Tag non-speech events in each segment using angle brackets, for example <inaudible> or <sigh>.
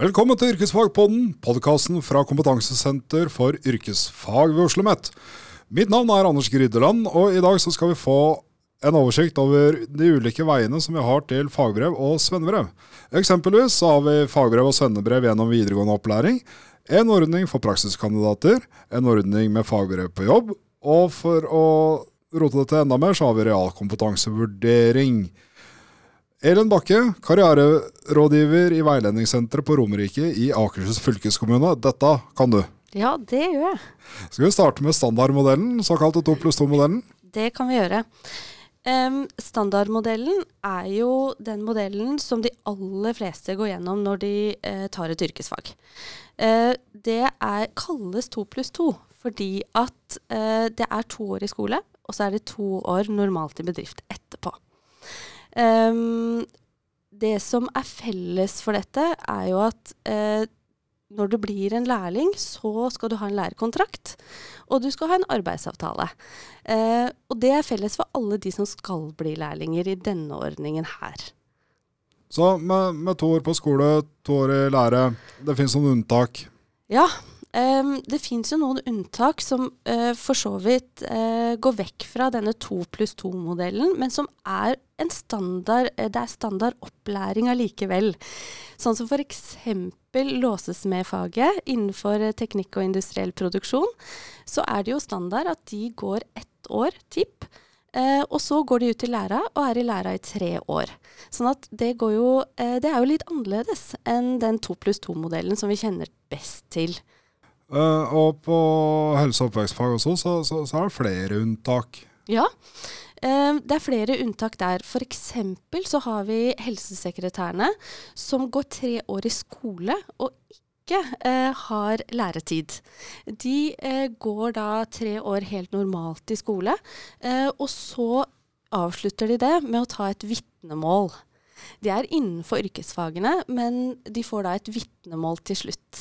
Velkommen til Yrkesfagpodden, podkasten fra Kompetansesenter for yrkesfag ved Oslo OsloMet. Mitt navn er Anders Grydeland, og i dag skal vi få en oversikt over de ulike veiene som vi har til fagbrev og svennebrev. Eksempelvis har vi fagbrev og svennebrev gjennom videregående opplæring, en ordning for praksiskandidater, en ordning med fagbrev på jobb, og for å rote det til enda mer, så har vi realkompetansevurdering. Elin Bakke, karriererådgiver i Veiledningssenteret på Romerike i Akershus fylkeskommune. Dette kan du. Ja, det gjør jeg. Skal vi starte med standardmodellen, såkalte 2 pluss 2-modellen? Det kan vi gjøre. Um, standardmodellen er jo den modellen som de aller fleste går gjennom når de uh, tar et yrkesfag. Uh, det er, kalles 2 pluss 2 fordi at uh, det er to år i skole, og så er det to år normalt i bedrift etterpå. Um, det som er felles for dette, er jo at når du blir en lærling, så skal du ha en lærekontrakt, og du skal ha en arbeidsavtale. Eh, og det er felles for alle de som skal bli lærlinger i denne ordningen her. Så med, med to år på skole, to år i lære, det finnes noen unntak? Ja, Um, det fins jo noen unntak som uh, for så vidt uh, går vekk fra denne to pluss to-modellen, men som er en standard, uh, det er standard opplæring allikevel. Sånn som f.eks. låsesmedfaget innenfor teknikk og industriell produksjon. Så er det jo standard at de går ett år, tipp. og så går de ut i læra og er i læra i tre år. Sånn at det går jo Det er jo litt annerledes enn den to pluss to-modellen som vi kjenner best til. Uh, og på helse- og oppvekstfag også, så, så, så, er det flere unntak. Ja, det er flere unntak der. F.eks. så har vi helsesekretærene som går tre år i skole og ikke uh, har læretid. De går da tre år helt normalt i skole, og så avslutter de det med å ta et vitnemål. De er innenfor yrkesfagene, men de får da et vitnemål til slutt.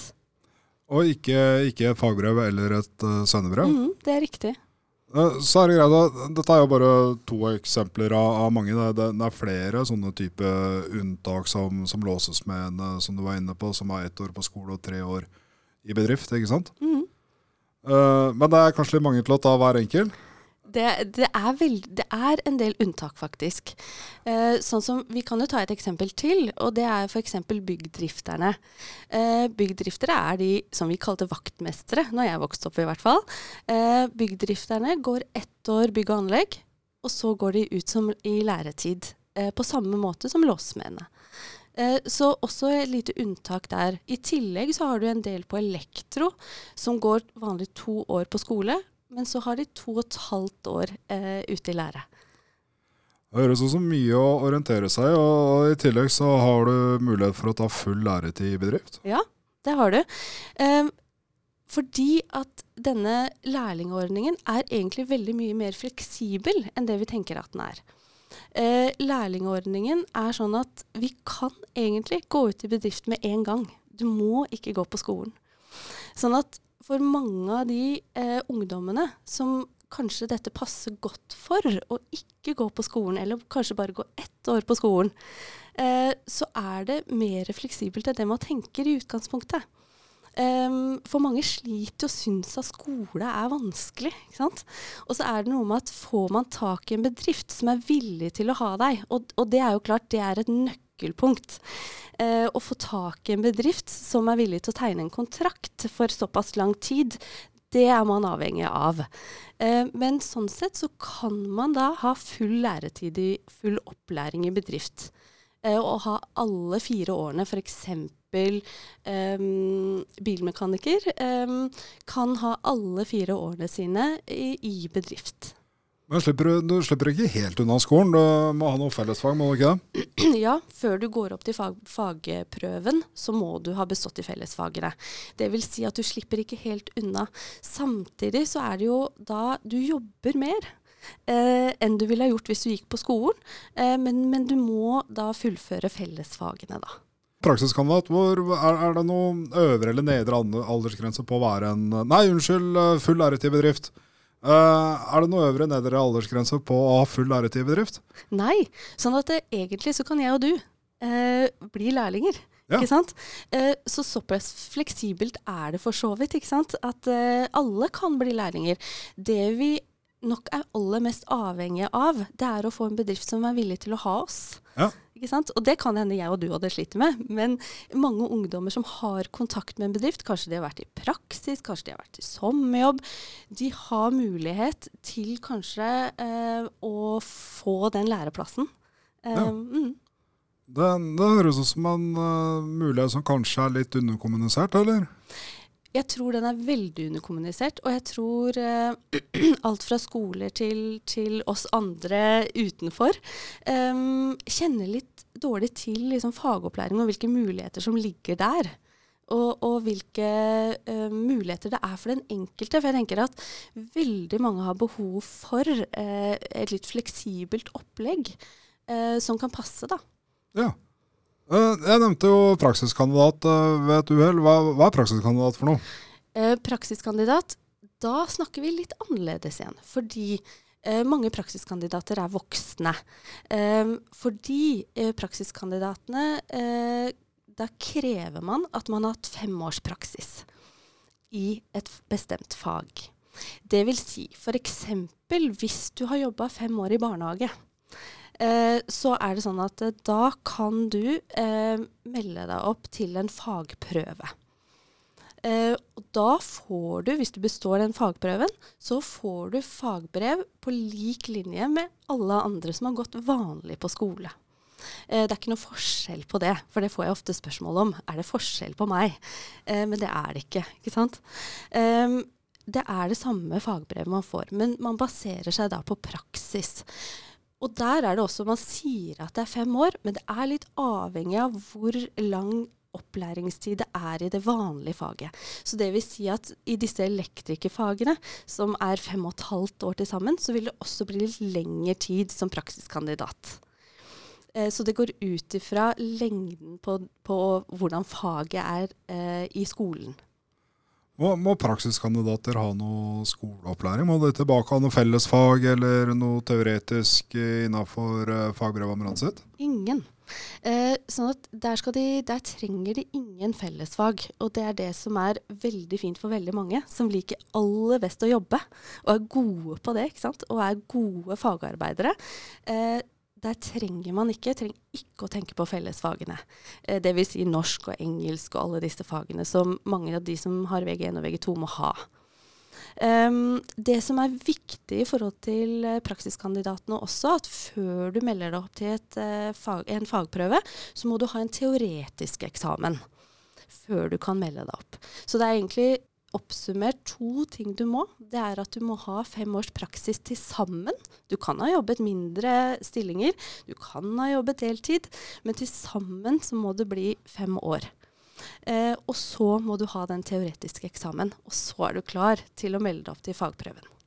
Og ikke, ikke et fagbrev eller et uh, sendebrev? Mm, det er riktig. Uh, så er det greit, Dette er jo bare to eksempler av, av mange. Det, er flere sånne type unntak som, som låses med, en, som du var inne på, som er ett år på skole og tre år i bedrift. ikke sant? Mm. Uh, men det er kanskje litt mange til å ta hver enkelt? Det, det, er veld, det, er en del unntak, faktisk. Eh, sånn som, Vi kan jo ta et eksempel til, og det er f.eks. byggdrifterne. Eh, byggdriftere er de som vi kalte vaktmestere, når jeg vokste opp i hvert fall. Eh, byggdrifterne går ett år bygg og anlegg, og så går de ut som i læretid. Eh, på samme måte som låsmennene. Eh, så også et lite unntak der. I tillegg så har du en del på elektro, som går vanlig to år på skole, men så har de to og et halvt år eh, ute i lære. Det høres som mye å orientere seg, og i tillegg så har du mulighet for å ta full læretid i bedrift. Ja, det har du. Eh, fordi at denne lærlingordningen er egentlig veldig mye mer fleksibel enn det vi tenker at den er. Eh, lærlingordningen er sånn at vi kan egentlig gå ut i bedrift med en gang. Du må ikke gå på skolen. Sånn at for mange av de eh, ungdommene som kanskje dette passer godt for, å ikke gå på skolen, eller kanskje bare gå ett år på skolen, eh, så er det mer fleksibelt enn det man tenker i utgangspunktet. Um, for mange sliter og syns at skole er vanskelig. Og så er det noe med at får man tak i en bedrift som er villig til å ha deg, og, og det er jo klart det er et nøkkelpunkt eh, å få tak i en bedrift som er villig til å tegne en kontrakt for såpass lang tid, det er man avhengig av. Eh, men sånn sett så kan man da ha full læretid i full opplæring i bedrift. Eh, og ha alle fire årene, f.eks. Um, bilmekaniker, um, kan ha alle fire årene sine i, i bedrift. Men slipper du, du, slipper ikke helt unna skolen? Du må ha noe fellesfag, må du ikke det? <clears throat> Ja, før du går opp til fag, fagprøven, så må du ha bestått i fellesfagene. Det vil si at du slipper ikke helt unna. Samtidig så er det jo da du jobber mer. eh, enn du ville ha gjort hvis du gikk på skolen. Eh, men, men, du må da fullføre fellesfagene, da. Praksiskandidat, er, er, det noe øvre eller nedre aldersgrense på å være en Nei, unnskyld, eh, full læretid bedrift. Uh, er det noe øvre nedre aldersgrense på å ha full læretid i bedrift? Nei, sånn at det, egentlig så kan jeg og du uh, bli lærlinger. Ja. Ikke sant? Uh, så såpass fleksibelt er det for så vidt. ikke sant? At alle kan bli lærlinger. Det vi nok er aller mest avhengige av, det er å få en bedrift som er villig til å ha oss. Ja. Og det kan hende jeg og du hadde slitt med. Men mange ungdommer som har kontakt med en bedrift, kanskje de har vært i praksis, kanskje de har vært i sommerjobb, de har mulighet til kanskje eh, å få den læreplassen. Eh, ja. mm. det, det, høres ut som en uh, mulighet som kanskje er litt underkommunisert, eller? Jeg tror den er veldig underkommunisert, og jeg tror eh, <clears throat> alt fra skoler til, til, oss andre utenfor eh, kjenner litt dårlig til liksom, fagopplæring og hvilke muligheter som ligger der. Og, og hvilke uh, muligheter det er for den enkelte. For jeg tenker at veldig mange har behov for uh, et litt fleksibelt opplegg uh, som kan passe, da. Ja. Eh, jeg nevnte jo praksiskandidat eh, ved et uhell. Hva, hva, er praksiskandidat for noe? Eh, praksiskandidat, da snakker vi litt annerledes igjen. Fordi eh, mange praksiskandidater er voksne. Eh, fordi eh, praksiskandidatene Da krever man at man har hatt fem års praksis i et bestemt fag. Det vil si f.eks. hvis du har jobba fem år i barnehage. Eh, så er det sånn at eh, da kan du eh, melde deg opp til en fagprøve. Eh, da får du, hvis du består den fagprøven, så får du fagbrev på lik linje med alle andre som har gått vanlig på skole. Eh, det er ikke noe forskjell på det, for det får jeg ofte spørsmål om. Er det forskjell på meg? Eh, men det er det ikke, ikke sant. det er det samme fagbrevet man får, men man baserer seg da på praksis. Og der er det også Man sier at det er fem år, men det er litt avhengig av hvor lang opplæringstid det er i det vanlige faget. Så det vil si at i disse elektrikerfagene, som er fem og et halvt år til sammen, så vil det også bli litt lengre tid som praksiskandidat. Eh, så det går ut ifra lengden på, på, hvordan faget er eh, i skolen. Må, må, praksiskandidater ha noe skoleopplæring? Må de tilbake ha noe fellesfag eller noe teoretisk innenfor fagbrevet fagbrevet sitt? Ingen. Eh, sånn at der, de, der, trenger de ingen fellesfag. Og det er det som er veldig fint for veldig mange, som liker aller best å jobbe. Og er gode på det, ikke sant? og er gode fagarbeidere. Eh, der trenger man ikke, trenger ikke å tenke på fellesfagene. Eh, Dvs. Si norsk og engelsk og alle disse fagene som mange av de som har VG1 og VG2 må ha. Um, det som er viktig i forhold til uh, praksiskandidatene også, at før du melder deg opp til et, uh, fag, en fagprøve, så må du ha en teoretisk eksamen før du kan melde deg opp. Så det er egentlig oppsummert to ting du må. Det er at du må ha fem års praksis til sammen. Du kan ha jobbet mindre stillinger, du kan ha jobbet deltid, men til sammen så må det bli fem år. Eh, og så må du ha den teoretiske eksamen. Og så er du klar til å melde deg opp til fagprøven.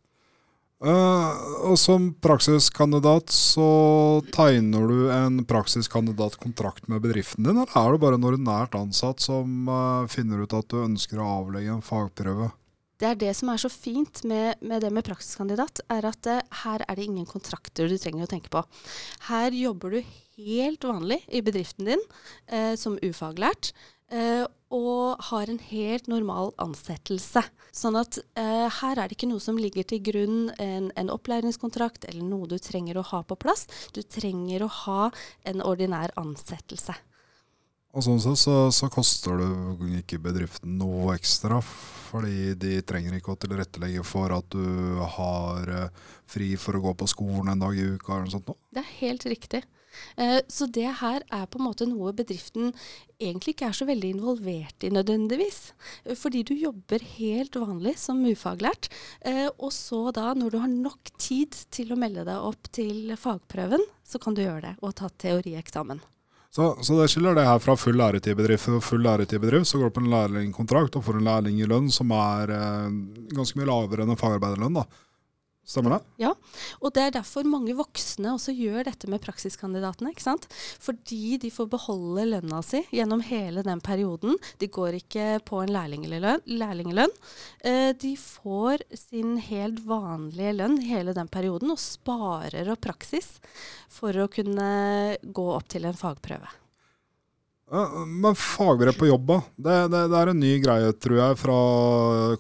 Uh, og Som praksiskandidat så tegner du en praksiskandidatkontrakt med bedriften din, eller er du bare en ordinært ansatt som uh, finner ut at du ønsker å avlegge en fagprøve? Det er det som er så fint med, med det med praksiskandidat, er at uh, her er det ingen kontrakter du trenger å tenke på. Her jobber du helt vanlig i bedriften din som ufaglært. Og har en helt normal ansettelse. Sånn at eh, her er det ikke noe som ligger til grunn en, en, opplæringskontrakt eller noe du trenger å ha på plass. Du trenger å ha en ordinær ansettelse. Og sånn sett så, så, koster det ikke bedriften noe ekstra, fordi de trenger ikke å tilrettelegge for at du har uh, fri for å gå på skolen en dag i uka eller noe sånt. Det er helt riktig. Eh, så det her er på en måte noe bedriften egentlig ikke er så veldig involvert i nødvendigvis. Eh, fordi du jobber helt vanlig som ufaglært. Eh, og så da, når du har nok tid til å melde deg opp til fagprøven, så kan du gjøre det og ta teorieksamen. Så, så, det skiller det her fra full læretidbedrift For full læretidbedrift. Så går du på en lærlingkontrakt og får en lærling i lønn som er ganske mye lavere enn en fagarbeiderlønn. da. Stemmer det? Og det er derfor mange voksne også gjør dette med praksiskandidatene. ikke sant? Fordi de får beholde lønna si gjennom hele den perioden. De går ikke på en lærlingelønn. lærlingelønn. Eh, de får sin helt vanlige lønn hele den perioden og sparer opp praksis for å kunne gå opp til en fagprøve. Men fagbrev på jobb, da. Det, det, det er en ny greie, tror jeg, fra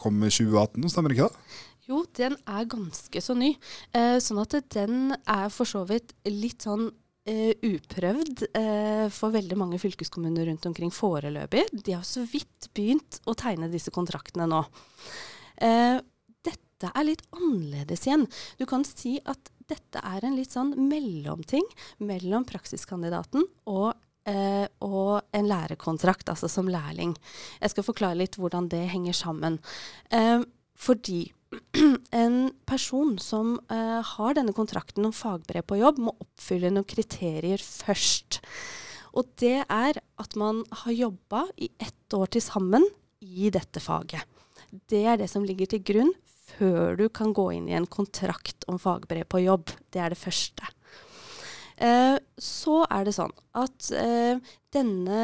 kom i 2018, stemmer ikke det? Jo, den er ganske så ny. Eh, sånn at den er for så vidt litt sånn eh, uprøvd eh, for veldig mange fylkeskommuner rundt omkring foreløpig. De har så vidt begynt å tegne disse kontraktene nå. Eh, dette er litt annerledes igjen. Du kan si at dette er en litt sånn mellomting mellom praksiskandidaten og og en lærekontrakt, altså som lærling. Jeg skal forklare litt hvordan det henger sammen. Fordi <clears throat> en person som eh, har denne kontrakten om fagbrev på jobb, må oppfylle noen kriterier først. Og det er at man har jobba i ett år til sammen i dette faget. Det er det som ligger til grunn før du kan gå inn i en kontrakt om fagbrev på jobb. Det er det første. Eh, så er det sånn at eh, denne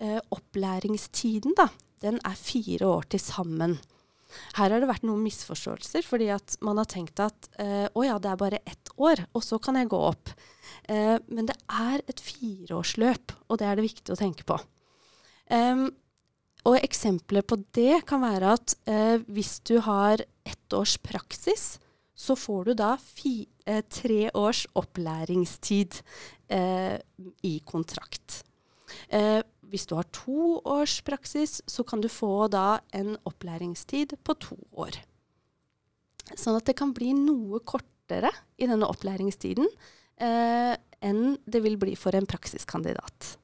eh, opplæringstiden, da, den er fire år til sammen. Her har det vært noen misforståelser, fordi at man har tenkt at eh, å ja, det er bare ett år, og så kan jeg gå opp. Eh, men det er et fireårsløp, og det er det viktig å tenke på. Og eksempler på det kan være at eh, hvis du har ett års praksis, så får du da fi, eh, tre års opplæringstid eh, i kontrakt. Eh, hvis du har to års praksis, så kan du få da en opplæringstid på to år. Sånn at det kan bli noe kortere i denne opplæringstiden eh, enn det vil bli for en praksiskandidat.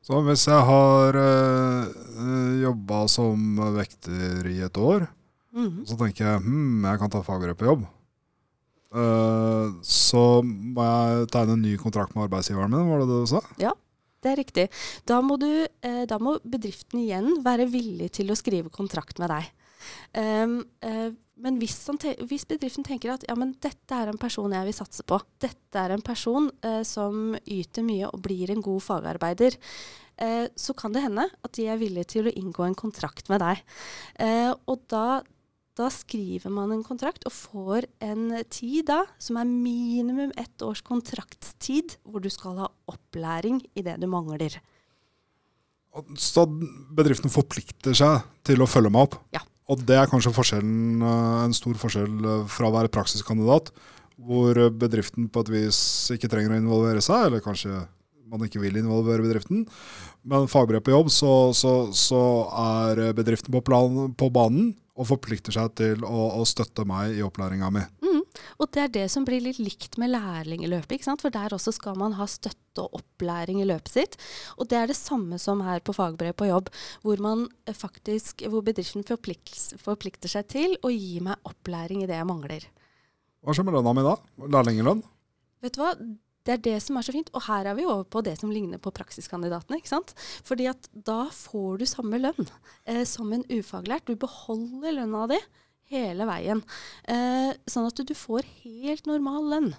Så hvis jeg har uh, jobba som vekter i et år, Mhm. så tenker jeg hm, jeg kan ta fagbrev på jobb. Eh, så må jeg tegne en ny kontrakt med arbeidsgiveren min, var det det du sa? Det er riktig. Da må, du, eh, da må bedriften igjen være villig til å skrive kontrakt med deg. Um, uh, men hvis, hvis bedriften tenker at ja, men dette er en person jeg vil satse på, dette er en person uh, som yter mye og blir en god fagarbeider, uh, så kan det hende at de er villige til å inngå en kontrakt med deg. Og da, da skriver man en kontrakt og får en tid da, som er minimum ett års kontraktstid, hvor du skal ha opplæring i det du mangler. Så bedriften forplikter seg til å følge meg opp. Ja. Og det er kanskje eh, en stor forskjell eh, fra å være praksiskandidat, hvor bedriften på et vis ikke trenger å involvere seg, eller kanskje man ikke vil involvere bedriften. Men fagbrev på jobb, så, så, så er bedriften på, plan, på banen og forplikter seg til å, å støtte meg i opplæringa mi. Mm. Og det er det som blir litt likt med lærlingeløpet. ikke sant? For der også skal man ha støtte og opplæring i løpet sitt. Og det er det samme som her på fagbrev på jobb, hvor, man eh, faktisk, hvor bedriften forplikter, forplikter seg til å gi meg opplæring i det jeg mangler. Hva skjer med lønna mi da? Lærlingelønn? Vet du hva? Det er det som er så fint. Og her er vi over på det som ligner på praksiskandidatene. ikke sant? Fordi at da får du samme lønn eh, som en ufaglært. Du beholder lønna di hele veien. Eh, sånn at du får helt normal lønn.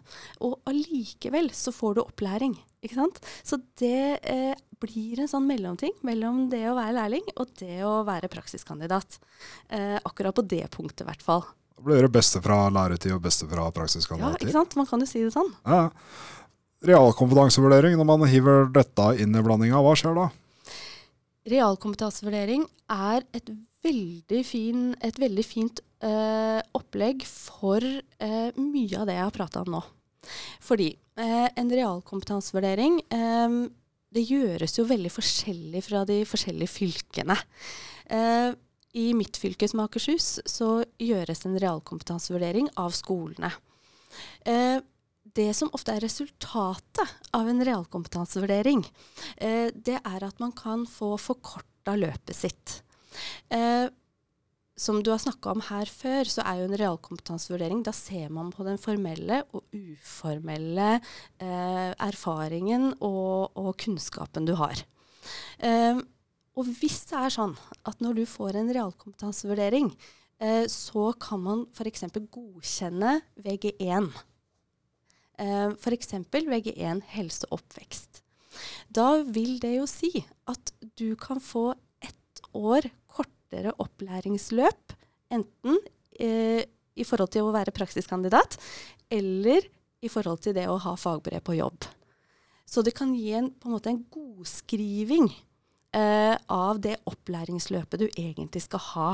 Og allikevel så får du opplæring. ikke sant? Så det eh, blir en sånn mellomting mellom det å være lærling og det å være praksiskandidat. Eh, akkurat på det punktet, i hvert fall. Da blir det beste fra læretid og beste fra Ja, ikke sant? Man kan jo si det sånn. Ja. Realkompetansevurdering, når man hiver dette inn i blandinga, hva skjer da? Realkompetansevurdering er et veldig, fin, et veldig fint eh, opplegg for eh, mye av det jeg har prata om nå. Fordi eh, en realkompetansevurdering eh, det gjøres jo veldig forskjellig fra de forskjellige fylkene. Eh, I mitt fylke, som er Akershus, så gjøres en realkompetansevurdering av skolene. Det som ofte er resultatet av en realkompetansevurdering, eh, det er at man kan få forkorta løpet sitt. Eh, som du har snakka om her før, så er jo en realkompetansevurdering Da ser man på den formelle og uformelle eh, erfaringen og, og kunnskapen du har. Eh, og hvis det er sånn at når du får en realkompetansevurdering, eh, så kan man f.eks. godkjenne VG1. Eh, F.eks. VG1 helse og oppvekst. Da vil det jo si at du kan få ett år kortere opplæringsløp, enten eh, i forhold til å være praksiskandidat, eller i forhold til det å ha fagbrev på jobb. Så det kan gi en, på en måte en godskriving eh, av det opplæringsløpet du egentlig skal ha.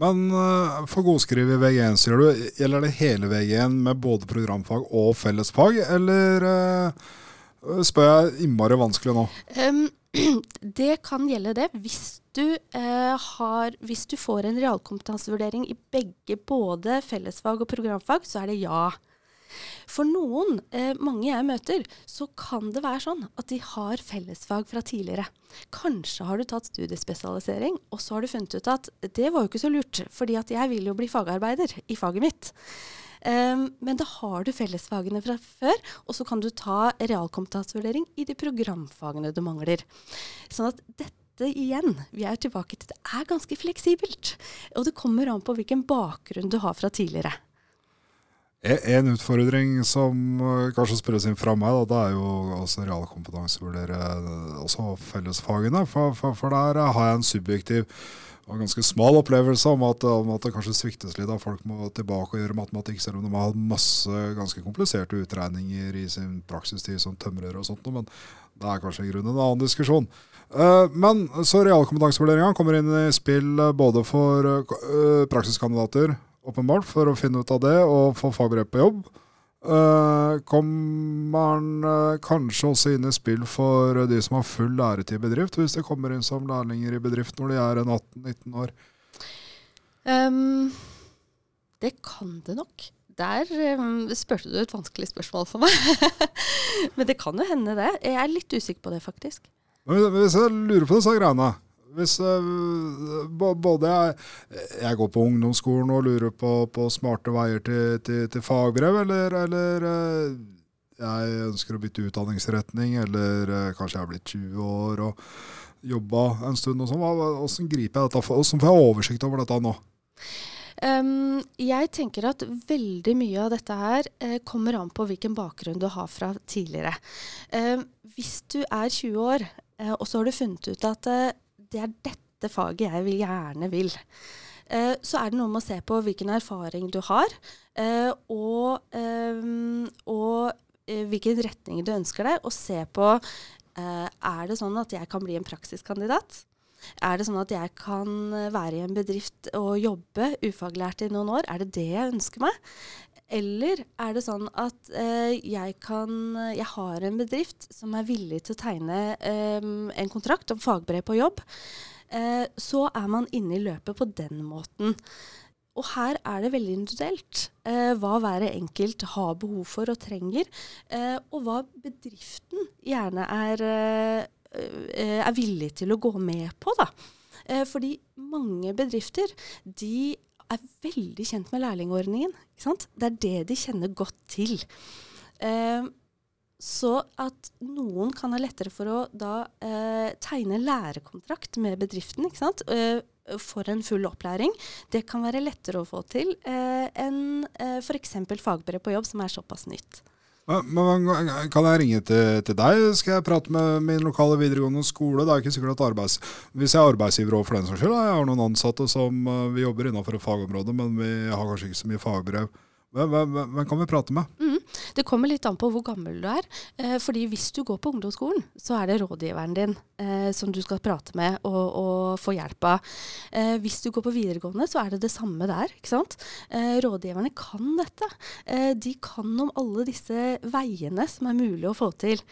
Men uh, for godskriv i VG1, sier du, gjelder det hele VG1 med både programfag og fellesfag, eller uh, spør jeg innmari vanskelig nå? Um, <clears throat> det kan gjelde det hvis du, eh, har, hvis du får en realkompetansevurdering i begge, både fellesfag og programfag, så er det ja. For noen, eh, mange jeg møter, så kan det være sånn at de har fellesfag fra tidligere. Kanskje har du tatt studiespesialisering, og så har du funnet ut at det var jo ikke så lurt, fordi at jeg vil jo bli fagarbeider i faget mitt. Um, men da har du fellesfagene fra før, og så kan du ta realkompetansevurdering i de programfagene du mangler. Sånn at dette igjen, vi er tilbake til det er ganske fleksibelt. Og det kommer an på hvilken bakgrunn du har fra tidligere. En utfordring som eh, kanskje spørres inn fra meg, da, det er jo også realkompetansevurdere eh, også fellesfagene. For, for, for, der har jeg en subjektiv og ganske smal opplevelse om at, om at, det kanskje sviktes litt. at Folk må tilbake og gjøre matematikk, selv om de har hatt masse ganske kompliserte utregninger i sin praksistid som tømrer og sånt. Men det er kanskje i grunnen en annen diskusjon. Men så realkompetansevurderinga kommer inn i spill både for praksiskandidater åpenbart, for å finne ut av det og få fagbrev på jobb. Uh, kommer han uh, kanskje også inn i spill for de som har full læretid i bedrift, hvis de kommer inn som lærlinger i bedrift når de er 18-19 år? Um, det kan det nok. Der um, spurte du et vanskelig spørsmål for meg. <laughs> Men det kan jo hende, det. Jeg er litt usikker på det, faktisk. Men hvis jeg lurer på disse greiene hvis uh, både jeg, jeg, går på ungdomsskolen og lurer på, på smarte veier til, til, til fagbrev, eller, eller uh, jeg ønsker å bytte utdanningsretning, eller uh, kanskje jeg har blitt 20 år og jobba en stund og sånn. Hvordan griper jeg dette? Hvordan får jeg oversikt over dette nå? Um, jeg tenker at veldig mye av dette her eh, kommer an på hvilken bakgrunn du har fra tidligere. Um, hvis du er 20 år, eh, og så har du funnet ut at det er dette faget jeg vil, gjerne vil. Eh, så er det noe med å se på hvilken erfaring du har, eh, og, eh, og eh, hvilken retning du ønsker deg, og se på eh, er det sånn at jeg kan bli en praksiskandidat. Er det sånn at jeg kan være i en bedrift og jobbe ufaglært i noen år? Er det det jeg ønsker meg? Eller er det sånn at eh, jeg, kan, jeg har en bedrift som er villig til å tegne eh, en kontrakt om fagbrev på jobb. Eh, så er man inne i løpet på den måten. Og her er det veldig individuelt eh, hva hver enkelt har behov for og trenger, eh, og hva bedriften gjerne er, eh, er villig til å gå med på. da. fordi mange bedrifter de er veldig kjent med lærlingordningen. Det er det de kjenner godt til. Eh, så at noen kan ha lettere for å da eh, tegne lærekontrakt med bedriften eh, for en full opplæring, det kan være lettere å få til eh, enn eh, f.eks. fagbrev på jobb, som er såpass nytt. Men, kan jeg ringe til, til, deg? Skal jeg prate med min lokale videregående skole? Det er ikke sikkert at arbeids... Hvis jeg er arbeidsgiver òg for den saks skyld, jeg har noen ansatte som uh, vi jobber innenfor et fagområde, men vi har kanskje ikke så mye fagbrev. Hvem, kan vi prate med? Mm. Det kommer litt an på hvor gammel du er. Eh, fordi hvis du går på ungdomsskolen, så er det rådgiveren din eh, som du skal prate med og, og få hjelp av. Eh, hvis du går på videregående, så er det det samme der. ikke sant? Rådgiverne kan dette. De kan om alle disse veiene som er mulig å få til.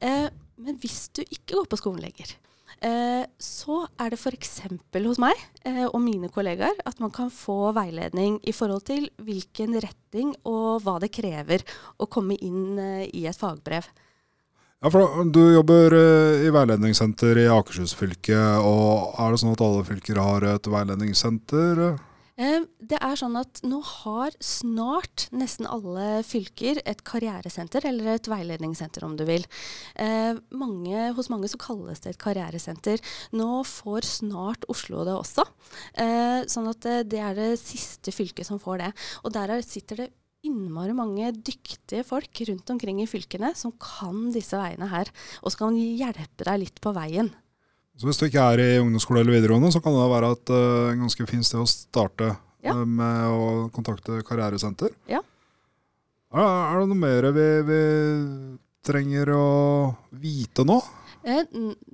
Men hvis du ikke går på skolen lenger, så er det f.eks. hos meg eh, og mine kollegaer at man kan få veiledning i forhold til hvilken retning og hva det krever å komme inn eh, i et fagbrev. Ja, for Du jobber i veiledningssenter i Akershus fylke. og Er det sånn at alle fylker har et veiledningssenter? Eh, Det er sånn at nå har snart nesten alle fylker et karrieresenter, eller et veiledningssenter om du vil. Eh, mange, hos mange så kalles det et karrieresenter. Nå får snart Oslo det også. Eh, sånn at det er det siste fylket som får det. Og der er- sitter det innmari mange dyktige folk rundt omkring i fylkene som kan disse veiene her, og som kan hjelpe deg litt på veien. Så hvis du ikke er i ungdomsskole eller videregående, så kan det være et uh, ganske fint sted å starte Ja. eh, med å kontakte karrieresenter. Ja. Er, er det noe mer vi, vi trenger å vite nå? Eh,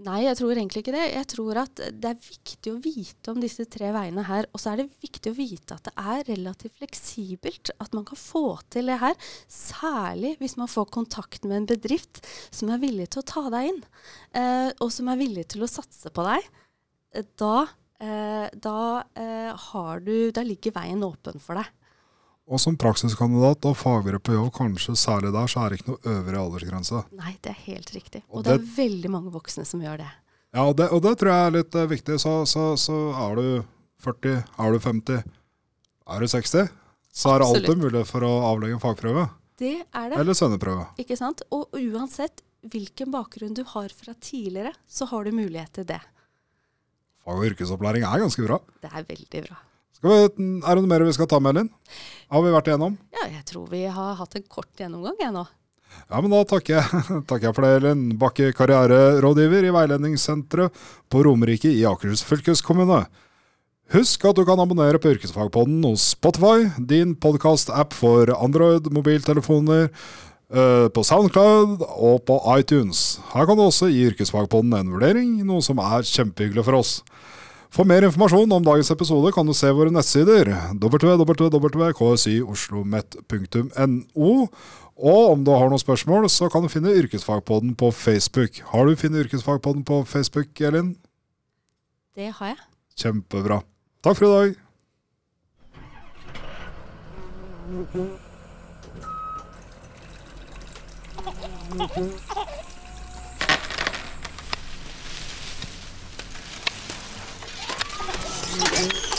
nei, jeg tror egentlig ikke det. Jeg tror at det er viktig å vite om disse tre veiene her. Og så er det viktig å vite at det er relativt fleksibelt. At man kan få til det her. Særlig hvis man får kontakt med en bedrift som er villig til å ta deg inn. Eh, og som er villig til å satse på deg. Eh, Da, da, du, da ligger veien åpen for deg. Og som praksiskandidat og fagbrev på jobb, kanskje særlig der, så er det ikke noe øvre aldersgrense. Nei, det er helt riktig. Og Og det er veldig mange voksne som gjør det. Ja, og det, og det tror jeg er litt eh, viktig. Så, så, så er du 40, er du 50, er du 60, så er det alltid mulig for å avlegge en fagprøve. Det er det. Eller svenneprøve. Ikke sant? Og uansett hvilken bakgrunn du har fra tidligere, så har du mulighet til det. Fag- og yrkesopplæring er ganske bra. Det er veldig bra. Vi, er det noe mer vi skal ta med, Elin? Har vi vært igjennom? Ja, jeg tror vi har hatt en kort gjennomgang, jeg nå. Ja, men da takker jeg, <laughs> takker jeg for det, Elin Bakke, karriererådgiver i Veiledningssenteret på Romerike i Akershus fylkeskommune. Husk at du kan abonnere på Yrkesfagpodden hos Spotify, din podkast-app for Android-mobiltelefoner, eh, på Soundcloud og på iTunes. Her kan du også gi Yrkesfagpodden en vurdering, noe som er kjempehyggelig for oss. For mer informasjon om dagens episode kan du se våre nettsider www.ksioslomet.no. Og om du har noen spørsmål, så kan du finne Yrkesfagpodden på Facebook. Har du funnet Yrkesfagpodden på Facebook, Elin? Det har jeg. Kjempebra. Takk for i dag. Thank you.